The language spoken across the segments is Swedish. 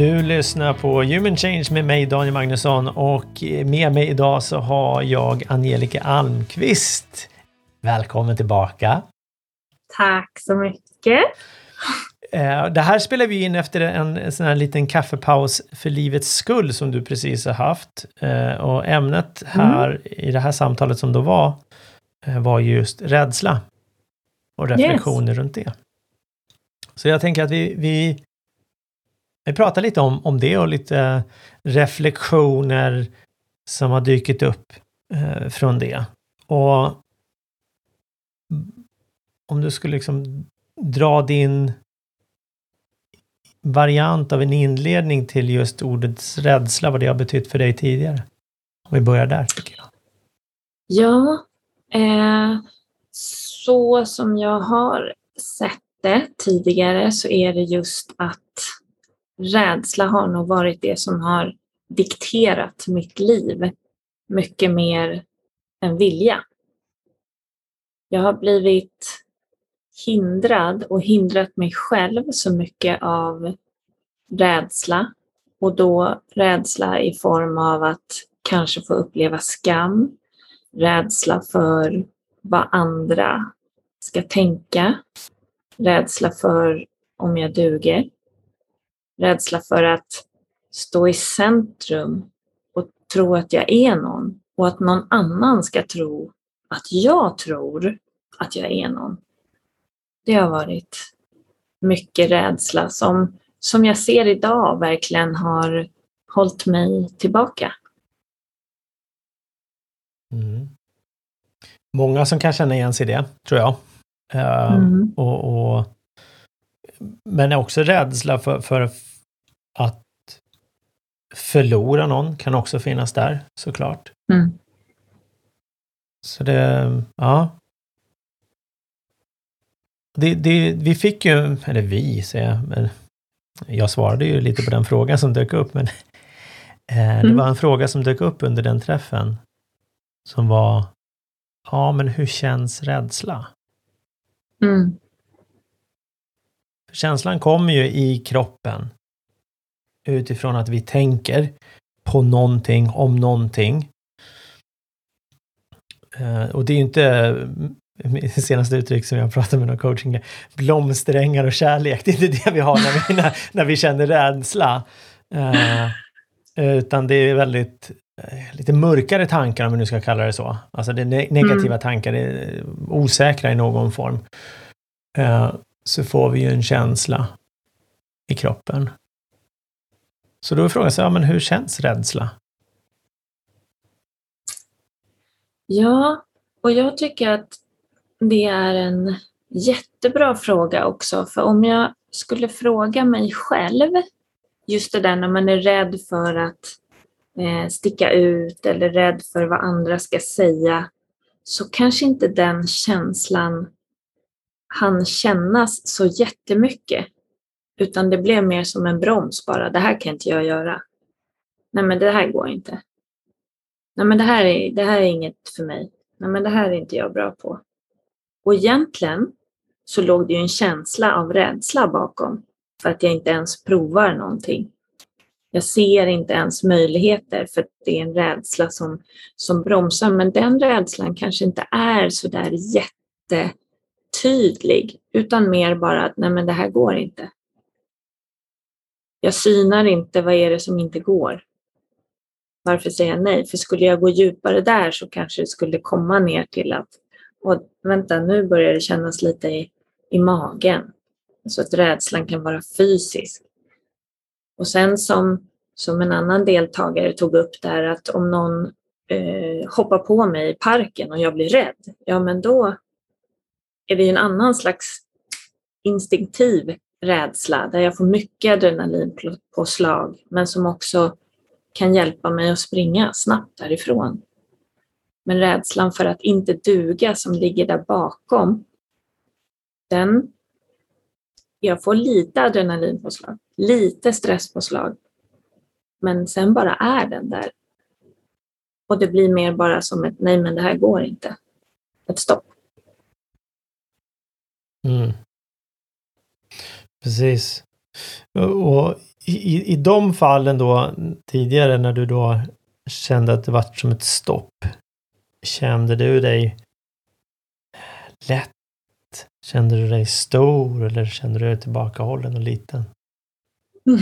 Du lyssnar på Human Change med mig Daniel Magnusson och med mig idag så har jag Angelica Almqvist. Välkommen tillbaka! Tack så mycket! Eh, det här spelar vi in efter en sån här liten kaffepaus för livets skull som du precis har haft. Eh, och ämnet här mm. i det här samtalet som då var, eh, var just rädsla och reflektioner yes. runt det. Så jag tänker att vi, vi, vi pratar lite om, om det och lite reflektioner som har dykt upp eh, från det. Och om du skulle liksom dra din variant av en inledning till just ordets rädsla, vad det har betytt för dig tidigare. Om vi börjar där, tycker jag. Ja, eh, så som jag har sett det tidigare så är det just att rädsla har nog varit det som har dikterat mitt liv mycket mer än vilja. Jag har blivit hindrad och hindrat mig själv så mycket av rädsla. Och då rädsla i form av att kanske få uppleva skam, rädsla för vad andra ska tänka, rädsla för om jag duger, rädsla för att stå i centrum och tro att jag är någon och att någon annan ska tro att jag tror att jag är någon. Det har varit mycket rädsla som, som jag ser idag verkligen har hållit mig tillbaka. Mm. Många som kan känna igen sig i det, tror jag. Uh, mm. och, och, men också rädsla för, för att förlora någon kan också finnas där såklart. Mm. Så det, ja. Det, det, vi fick ju, eller vi säger jag, men jag svarade ju lite på den frågan som dök upp, men eh, mm. det var en fråga som dök upp under den träffen som var, ja men hur känns rädsla? Mm. Känslan kommer ju i kroppen utifrån att vi tänker på någonting om någonting. Uh, och det är ju inte mitt senaste uttryck som jag pratade med någon coaching, blomsterängar och kärlek. Det är inte det vi har när vi, när, när vi känner rädsla. Uh, utan det är väldigt uh, lite mörkare tankar om vi nu ska kalla det så. Alltså det är ne negativa mm. tankar, är osäkra i någon form. så får vi ju en känsla i kroppen. Så då är frågan, så, ja, men hur känns rädsla? Ja, och jag tycker att det är en jättebra fråga också. För om jag skulle fråga mig själv, just det där när man är rädd för att eh, sticka ut eller rädd för vad andra ska säga, så kanske inte den känslan han kännas så jättemycket. Utan det blev mer som en broms bara. Det här kan inte jag göra. Nej, men det här går inte. Nej, men det här är, det här är inget för mig. Nej, men det här är inte jag bra på. Och egentligen så låg det ju en känsla av rädsla bakom för att jag inte ens provar någonting. Jag ser inte ens möjligheter för det är en rädsla som, som bromsar. Men den rädslan kanske inte är så där jättetydlig utan mer bara att nej men det här går inte jag synar inte vad är det som inte går. Varför säger jag nej? För skulle jag gå djupare där så kanske det skulle komma ner till att och vänta, nu börjar det kännas lite i, i magen. Så att rädslan kan vara fysisk. Och sen som, som en annan deltagare tog upp där att om någon eh, hoppar på mig i parken och jag blir rädd, ja men då är det en annan slags instinktiv rädsla där jag får mycket adrenalinpåslag men som också kan hjälpa mig att springa snabbt därifrån. Men rädslan för att inte duga som ligger där bakom, den, jag får lite adrenalinpåslag, lite stresspåslag, men sen bara är den där. Och det blir mer bara som ett nej men det här går inte. Ett stopp. Mm. Precis. Och i, i de fallen då tidigare när du då kände att det var som ett stopp. Kände du dig lätt? Kände du dig stor eller kände du dig tillbakahållen och liten?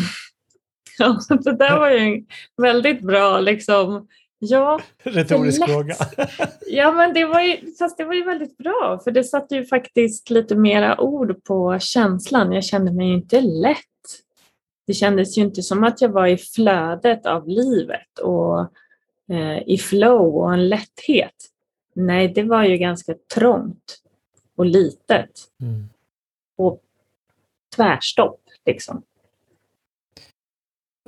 Ja, det där var ju en väldigt bra liksom, ja. Retorisk fråga. Ja, men det var ju, fast det var ju väldigt bra för det satte ju faktiskt lite mera ord på känslan. Jag kände mig inte lätt. Det kändes ju inte som att jag var i flödet av livet och eh, i flow och en lätthet. Nej, det var ju ganska trångt och litet. Mm. Och tvärstopp liksom.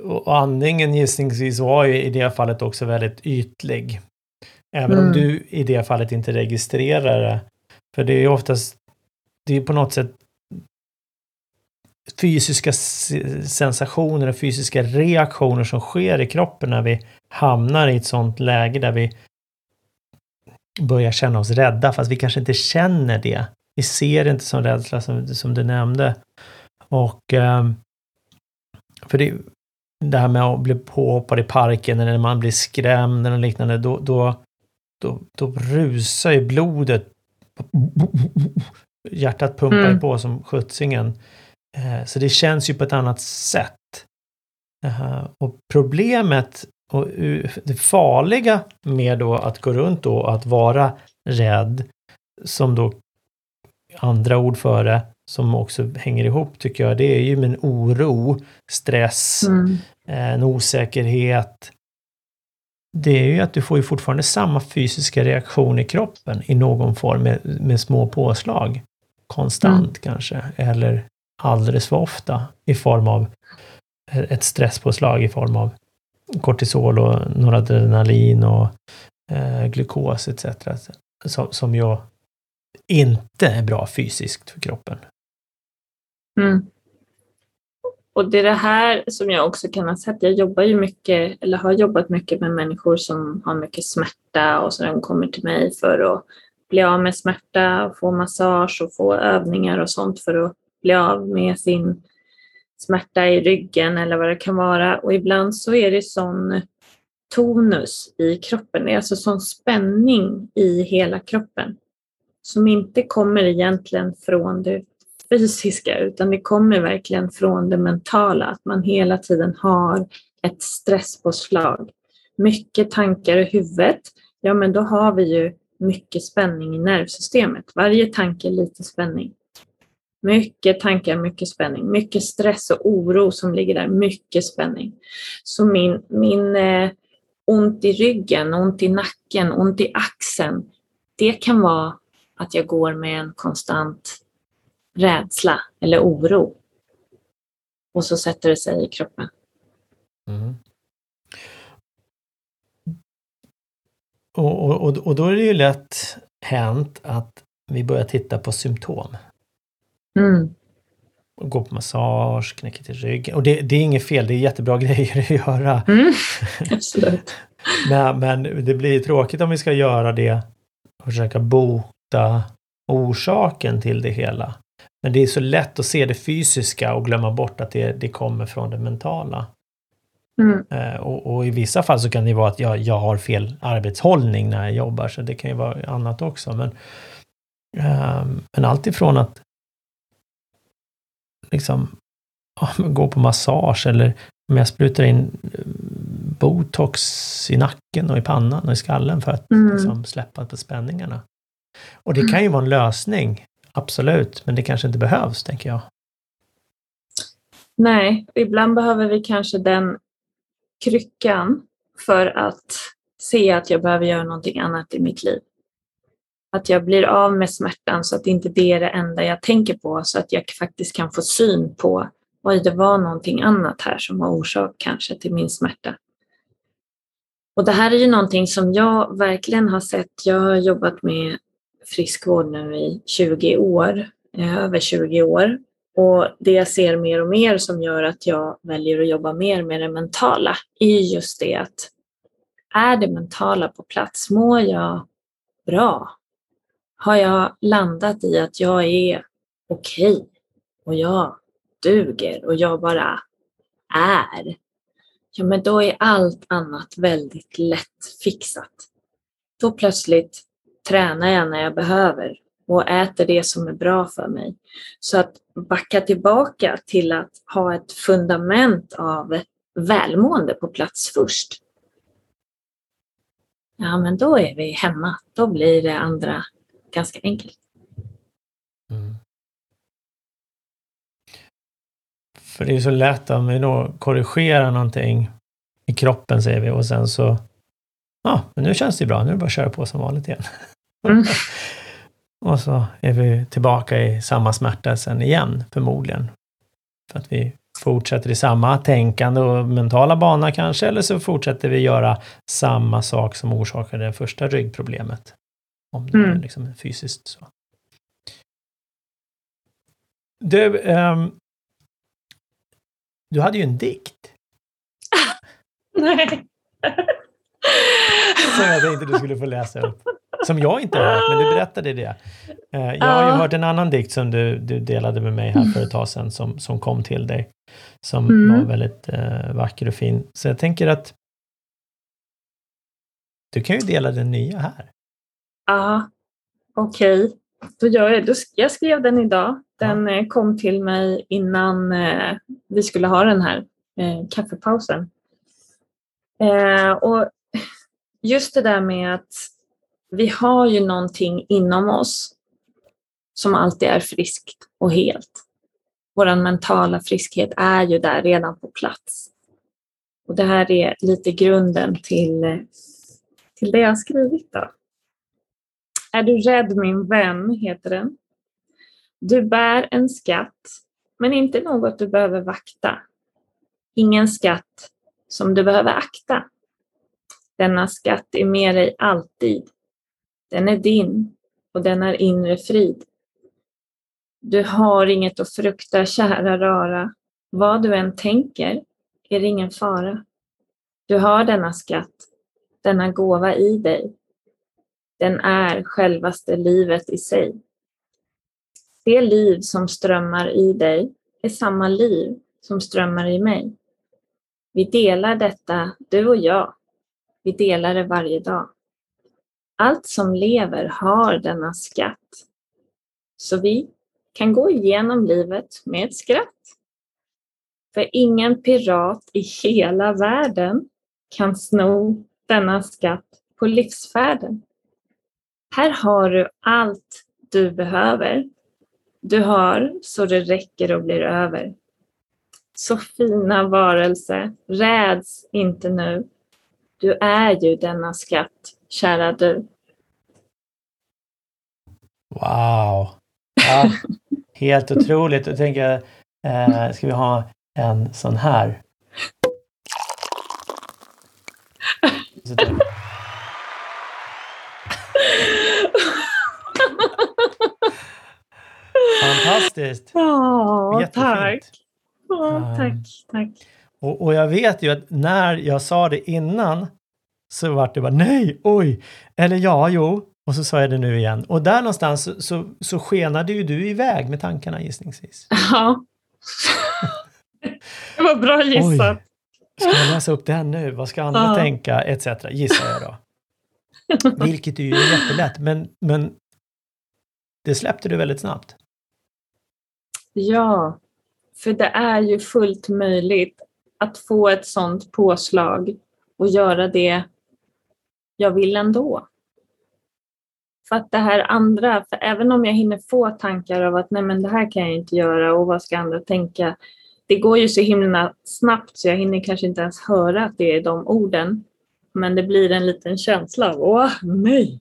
Och andningen gissningsvis var ju i det fallet också väldigt ytlig. Även mm. om du i det fallet inte registrerar det. För det är ju oftast, det är på något sätt fysiska sensationer och fysiska reaktioner som sker i kroppen när vi hamnar i ett sånt läge där vi börjar känna oss rädda fast vi kanske inte känner det. Vi ser det inte som rädsla som, som du nämnde. Och ehm, för det, det här med att bli påhoppad i parken eller när man blir skrämd eller liknande, då, då, då, då rusar ju blodet. Hjärtat pumpar mm. på som skjutsingen. Eh, så det känns ju på ett annat sätt. Och problemet och det farliga med då att gå runt och att vara rädd, som då andra ord för det, som också hänger ihop tycker jag, det är ju en oro, stress, mm. Eh, en osäkerhet. Det är ju att du får ju fortfarande samma fysiska reaktion i kroppen i någon form med, med små påslag. Konstant mm. kanske, eller alldeles för ofta i form av ett stresspåslag i form av kortisol och noradrenalin och eh, glukos etc. Som, som ju inte är bra fysiskt för kroppen. Mm. Och det är det här som jag också kan ha sett. Jag jobbar ju mycket, eller har jobbat mycket med människor som har mycket smärta och som de kommer till mig för att bli av med smärta och få massage och få övningar och sånt för att bli av med sin smärta i ryggen eller vad det kan vara. Och ibland så är det sån tonus i kroppen, det är alltså sån spänning i hela kroppen som inte kommer egentligen från det fysiska utan det kommer verkligen från det mentala, att man hela tiden har ett stresspåslag. Mycket tankar i huvudet, ja men då har vi ju mycket spänning i nervsystemet. Varje tanke är lite spänning. Mycket tankar, mycket spänning, mycket stress och oro som ligger där, mycket spänning. Så min, min eh, ont i ryggen, ont i nacken, ont i axeln, det kan vara att jag går med en konstant rädsla eller oro. Och så sätter det sig i kroppen. Mm. Och, och, och då är det ju lätt hänt att vi börjar titta på symptom. Mm. Gå på massage, knäcka till ryggen. Och det, det, är inget fel, det är jättebra grejer att göra. Mm. Absolut. men, men det blir tråkigt om vi ska göra det och försöka bota orsaken till det hela. Men det är så lätt att se det fysiska och glömma bort att det, det kommer från det mentala. Mm. Eh, och, och, i vissa fall så kan det vara att jag, jag har fel arbetshållning när jag jobbar, så det kan ju vara annat också. Men, eh, men allt ifrån att liksom gå på massage eller om jag sprutar in eh, botox i nacken och i pannan och i skallen för att mm. liksom, släppa på spänningarna. Och det kan ju vara en lösning, absolut, men det kanske inte behövs, tänker jag. Nej, ibland behöver vi kanske den kryckan för att se att jag behöver göra någonting annat i mitt liv. Att jag blir av med smärtan så att inte det är det enda jag tänker på så att jag faktiskt kan få syn på oj, det var någonting annat här som var orsak kanske till min smärta. Och det här är ju någonting som jag verkligen har sett. Jag har jobbat med friskvård nu i 20 år, eh, över 20 år. Och det jag ser mer och mer som gör att jag väljer att jobba mer med det mentala är just det att är det mentala på plats? Mår jag bra? Har jag landat i att jag är okej okay och jag duger och jag bara är, ja men då är allt annat väldigt lätt fixat. Då plötsligt tränar jag när jag behöver och äter det som är bra för mig. Så att backa tillbaka till att ha ett fundament av välmående på plats först. Ja, men då är vi hemma. Då blir det andra ganska enkelt. Mm. För det är så lätt om vi då korrigerar någonting i kroppen säger vi och sen så ja, men nu känns det bra, nu är det bara att köra på som vanligt igen. Mm. och så är vi tillbaka i samma smärta sen igen, förmodligen. För att vi fortsätter i samma tänkande och mentala bana kanske, eller så fortsätter vi göra samma sak som orsakade det första ryggproblemet. Om det mm. är liksom fysiskt så. Du, um, du hade ju en dikt. Nej. Som jag tänkte du skulle få läsa upp. Som jag inte har hört, men du berättade det. Eh, jag har ju hört en annan dikt som du, du delade med mig här för ett tag sedan som, som kom till dig. Som mm. var väldigt uh, vacker och fin. Så jag tänker att du kan ju dela den nya här. Ja, okej. Okay. Då gör jag, jag skrev den idag. Den ja. Eh, kom till mig innan eh, vi skulle ha den här eh, kaffepausen. Eh, och just det där med att vi har ju någonting inom oss som alltid är friskt och helt. Vår mentala friskhet är ju där redan på plats. Och det här är lite grunden till, till det jag har skrivit. Då. Är du rädd min vän, heter den. Du bär en skatt, men inte något du behöver vakta. Ingen skatt som du behöver akta. Denna skatt är med dig alltid. Den är din och den är inre frid. Du har inget att frukta, kära rara. Vad du än tänker är det ingen fara. Du har denna skatt, denna gåva i dig. Den är självaste livet i sig. Det liv som strömmar i dig är samma liv som strömmar i mig. Vi delar detta, du och jag. Vi delar det varje dag. Allt som lever har denna skatt. Så vi kan gå igenom livet med ett skratt. För ingen pirat i hela världen kan sno denna skatt på livsfärden. Här har du allt du behöver. Du har så det räcker och blir över. Så fina varelse, räds inte nu. Du är ju denna skatt, kära du. Wow! Ja, helt otroligt. Jag tänker, eh, ska vi ha en sån här? Fantastiskt! Ja, tack! Ja, tack, tack. Och, och, jag vet ju att när jag sa det innan så vart det bara nej, oj, eller ja, jo, och så sa jag det nu igen. Och där någonstans så, så, så skenade ju du iväg med tankarna gissningsvis. Ja. det var bra gissat. Oj, ska jag läsa upp den nu? Vad ska andra ja. tänka? Etc. gissar jag då. Vilket är ju jättelätt, men, men det släppte du väldigt snabbt. Ja, för det är ju fullt möjligt att få ett sådant påslag och göra det jag vill ändå. För att det här andra, för även om jag hinner få tankar av att nej men det här kan jag inte göra och vad ska andra tänka. Det går ju så himla snabbt så jag hinner kanske inte ens höra att det är de orden. Men det blir en liten känsla av åh nej.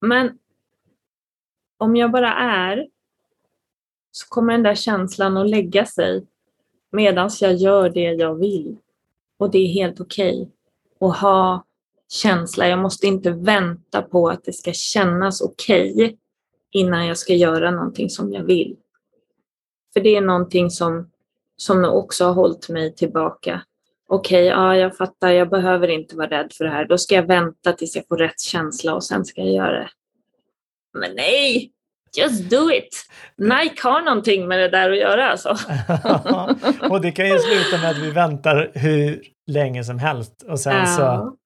Men om jag bara är så kommer den där känslan att lägga sig medan jag gör det jag vill. Och det är helt okej okay. att ha känsla. Jag måste inte vänta på att det ska kännas okej okay innan jag ska göra någonting som jag vill. För det är någonting som, som också har hållit mig tillbaka. Okej, okay, ja, jag fattar, jag behöver inte vara rädd för det här. Då ska jag vänta tills jag får rätt känsla och sen ska jag göra det. Men nej! Just do it! Nike har någonting med det där att göra alltså. och det kan ju sluta med att vi väntar hur länge som helst och sen Ja. så,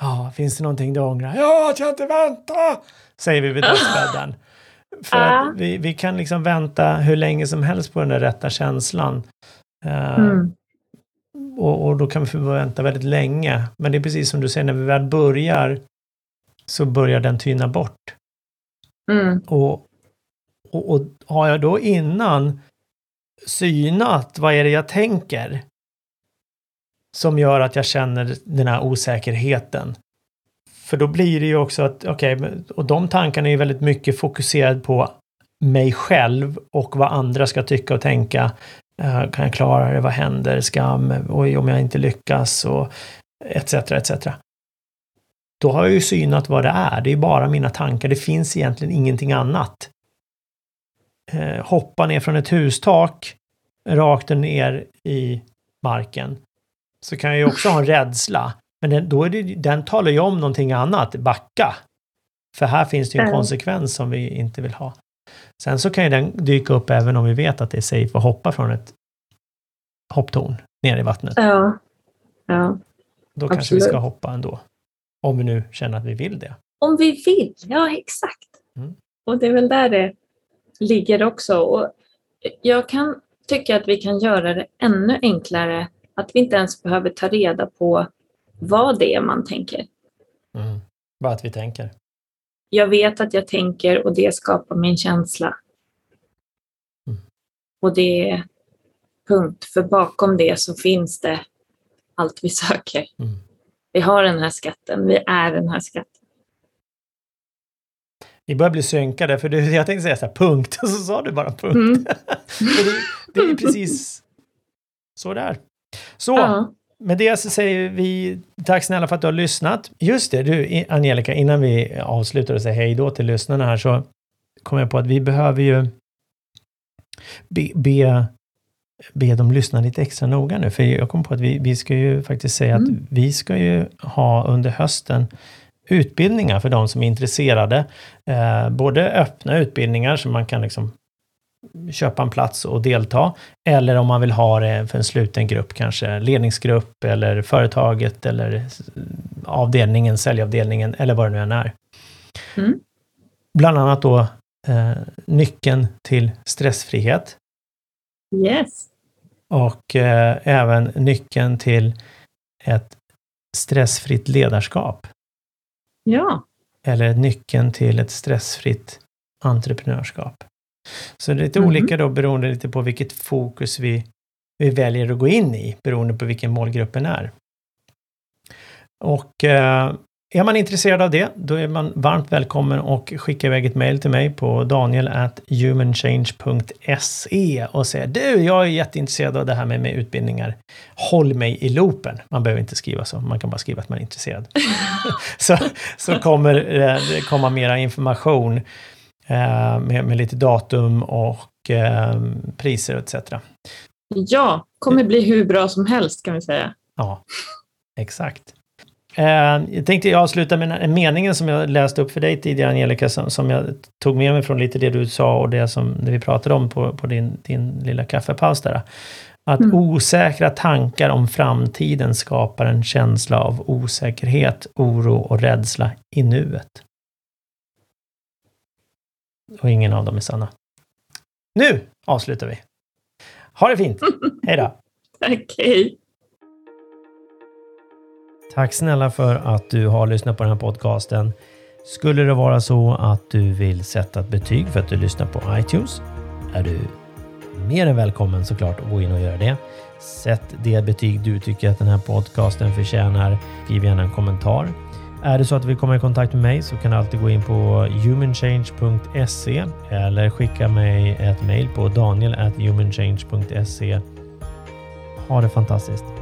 ja, finns det någonting du ångrar? Ja, att jag inte väntar! Säger vi vid dödsbädden. För att vi, vi kan liksom vänta hur länge som helst på den där rätta känslan. Eh, Mm. och, och då kan vi få vänta väldigt länge. Men det är precis som du säger, när vi väl börjar så börjar den tyna bort. Mm. Och, och, och har jag då innan synat vad är det jag tänker som gör att jag känner den här osäkerheten. För då blir det ju också att, okej, okay, och de tankarna är ju väldigt mycket fokuserade på mig själv och vad andra ska tycka och tänka. Eh, kan jag klara det? Vad händer? Skam? Oj, om jag inte lyckas? Och etc. etc. Då har jag ju synat vad det är. Det är bara mina tankar. Det finns egentligen ingenting annat. Eh, hoppa ner från ett hustak rakt ner i marken. Så kan jag ju också ha en rädsla. Men den, då är det, den talar ju om någonting annat. Backa. För här finns det ju en Ja. konsekvens som vi inte vill ha. Sen så kan ju den dyka upp även om vi vet att det är safe att hoppa från ett hopptorn ner i vattnet. Ja. ja. Då kanske vi ska absolut. hoppa ändå. Om vi nu känner att vi vill det. Om vi vill, ja exakt. Mm. Och det är väl där det ligger också. Och jag kan tycka att vi kan göra det ännu enklare att vi inte ens behöver ta reda på vad det är man tänker. Mm. Bara att vi tänker. Jag vet att jag tänker och det skapar min känsla. Mm. Och det är punkt. För bakom det så finns det allt vi söker. Mm. Vi har den här skatten, vi är den här skatten. Vi börjar bli synkade, för du, jag tänkte säga så här punkt, och så sa du bara punkt. Mm. Det, det är precis så det är. Så, Ja. med det så säger vi tack snälla för att du har lyssnat. Just det, du Angelica, innan vi avslutar och säger hej då till lyssnarna här så kom jag på att vi behöver ju be, be, be dem lyssna lite extra noga nu. För jag kom på att vi, vi ska ju faktiskt säga Mm. att vi ska ju ha under hösten utbildningar för de som är intresserade. Eh, både öppna utbildningar som man kan liksom köpa en plats och delta. Eller om man vill ha det för en sluten grupp, kanske ledningsgrupp eller företaget eller avdelningen, säljavdelningen eller vad det nu än är. Mm. Bland annat då eh, nyckeln till stressfrihet Yes. och eh, även nyckeln till ett stressfritt ledarskap. Ja. eller nyckeln till ett stressfritt entreprenörskap. Så det är lite Mhm. olika då beroende lite på vilket fokus vi, vi väljer att gå in i beroende på vilken målgruppen är. Och eh, är man intresserad av det, då är man varmt välkommen och skicka iväg ett mejl till mig på daniel.humanchange.se och säga du, jag är jätteintresserad av det här med, med utbildningar. Håll mig i loopen. Man behöver inte skriva så, man kan bara skriva att man är intresserad. så, så kommer eh, det komma mera information eh, med, med lite datum och eh, priser etc. Ja, kommer bli hur bra som helst kan vi säga. Ja, exakt. Eh, jag tänkte avsluta med meningen som jag läste upp för dig tidigare Angelica, som, som jag tog med mig från lite det du sa och det som det vi pratade om på, på din, din lilla kaffepaus där. Att Mm. osäkra tankar om framtiden skapar en känsla av osäkerhet, oro och rädsla i nuet. Och ingen av dem är sanna. Nu avslutar vi. Ha det fint! Hej då! Tack, hej. Tack snälla för att du har lyssnat på den här podcasten. Skulle det vara så att du vill sätta ett betyg för att du lyssnar på iTunes är du mer än välkommen såklart att gå in och göra det. Sätt det betyg du tycker att den här podcasten förtjänar. Skriv gärna en kommentar. Är det så att du vill komma i kontakt med mig så kan du alltid gå in på humanchange.se eller skicka mig ett mejl på daniel.humanchange.se. Ha det fantastiskt!